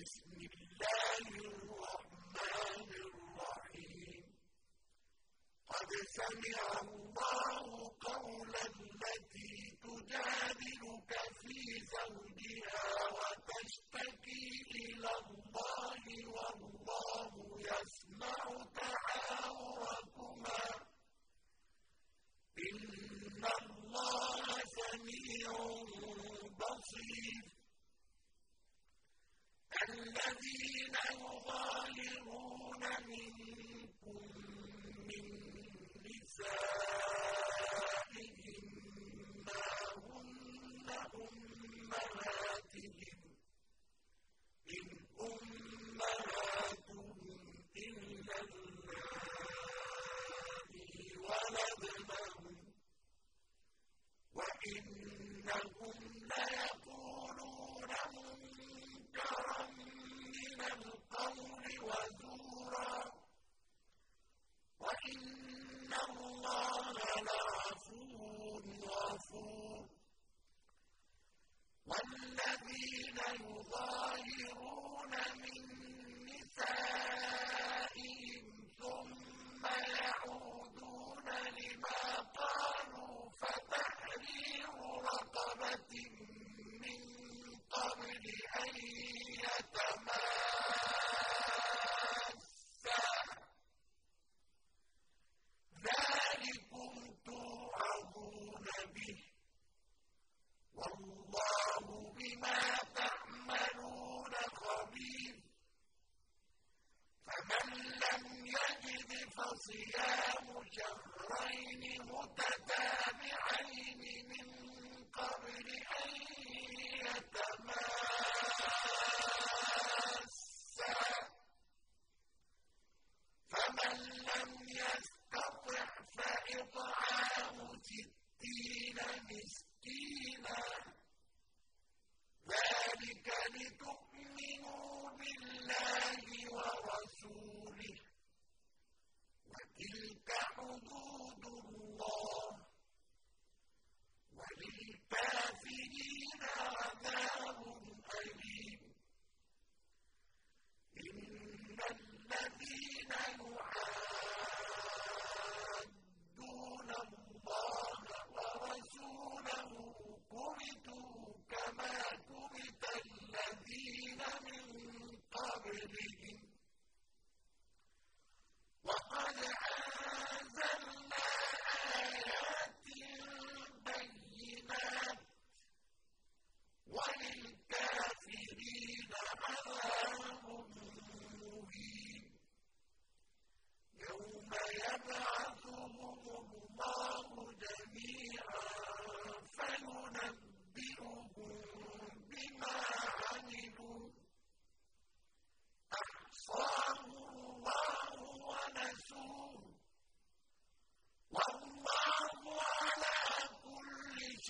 بسم الله الرحمن الرحيم. قد سمع الله قول التي تجادلك في زوجها وتشتكي إلى الله والله يسمع تحاوركما. إن الله سميع بصير. الإنسان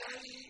شيء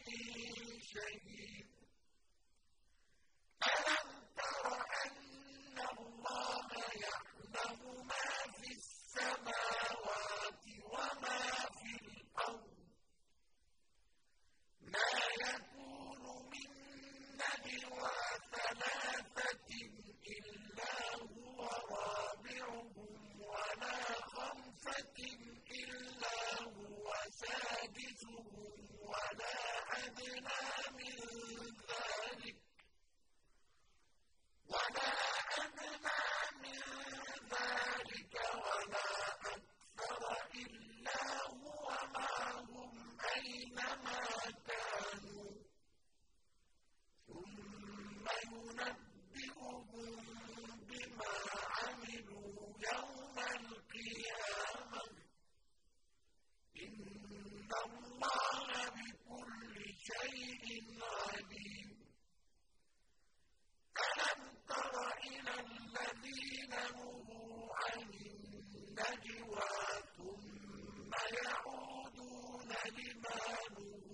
لِمَالُهُ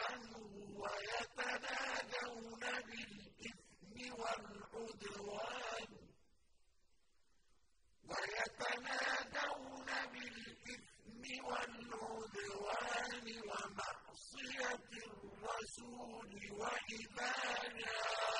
عَنْهُ وَيَتَنَادَوْنَ بِالْإِثْمِ وَالْعُدْوَانِ. وَيَتَنَادَوْنَ بِالْإِثْمِ وَالْعُدْوَانِ وَمَعْصِيَةِ الرَّسُولِ وَإِذَا جَاءَ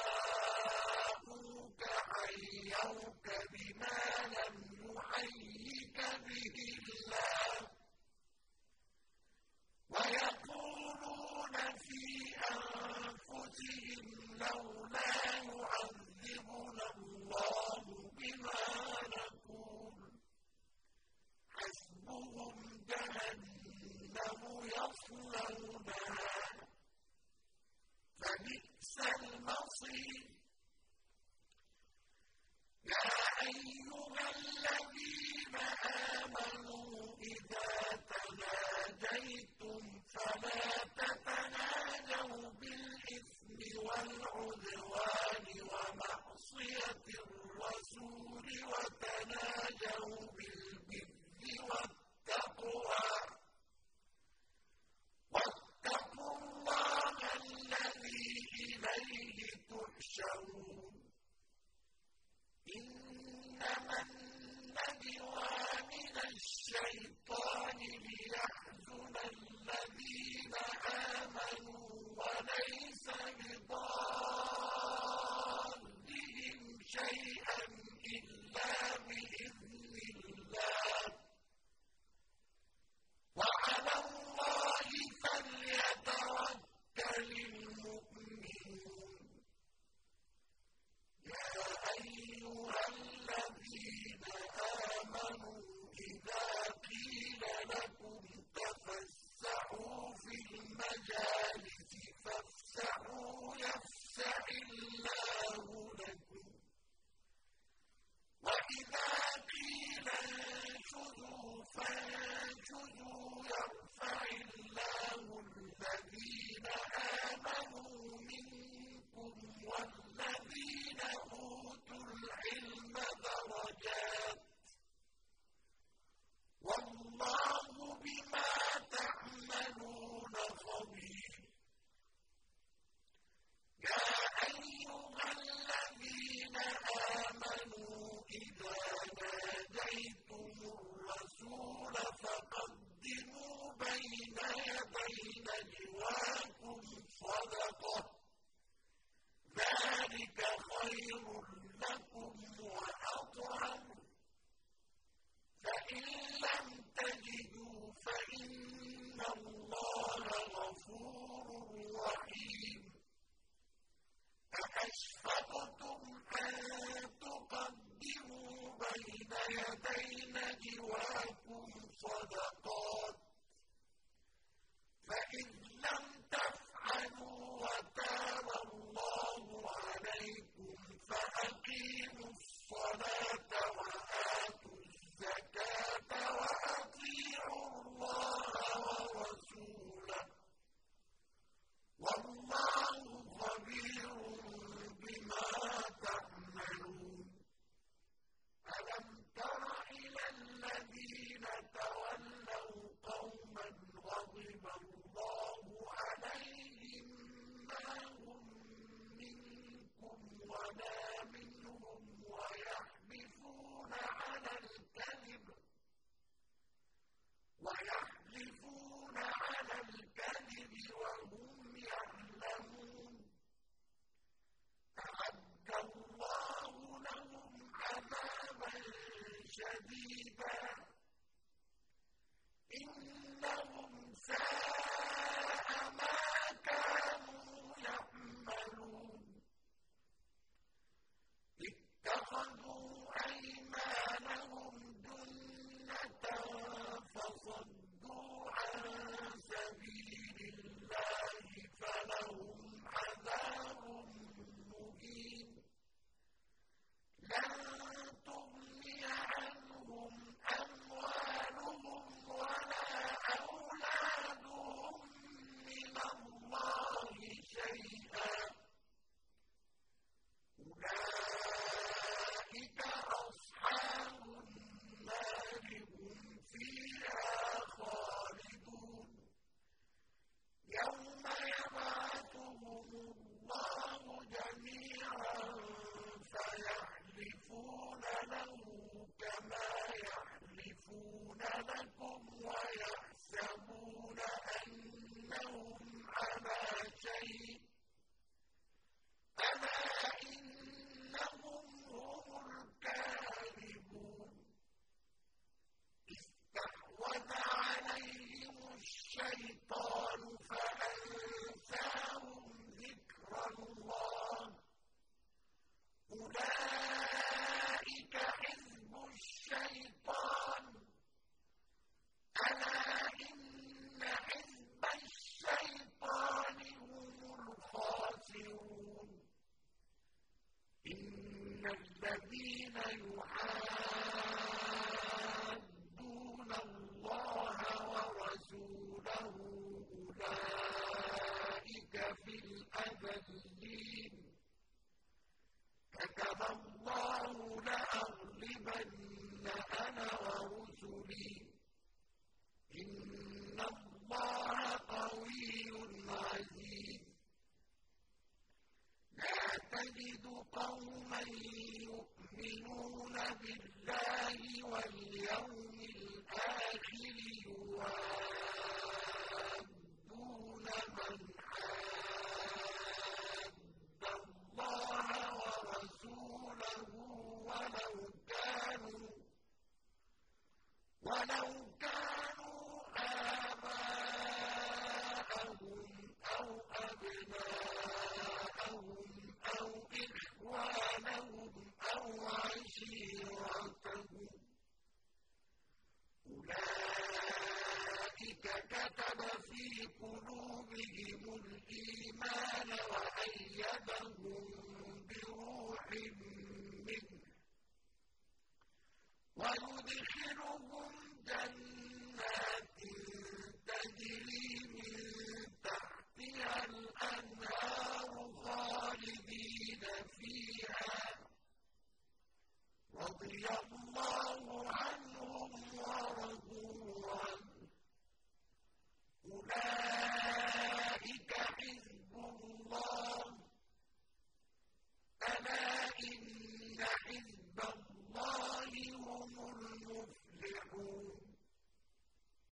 الْمُبِينٍ حاجات أَشْفَقْتُمْ أَن تُقَدِّمُوا بَيْنَ يَدَيْ نَجْوَاكُمْ صَدَقَاتٍ. فَإِذْ كتب في قلوبهم الإيمان وأيدهم بروح منه ويدخل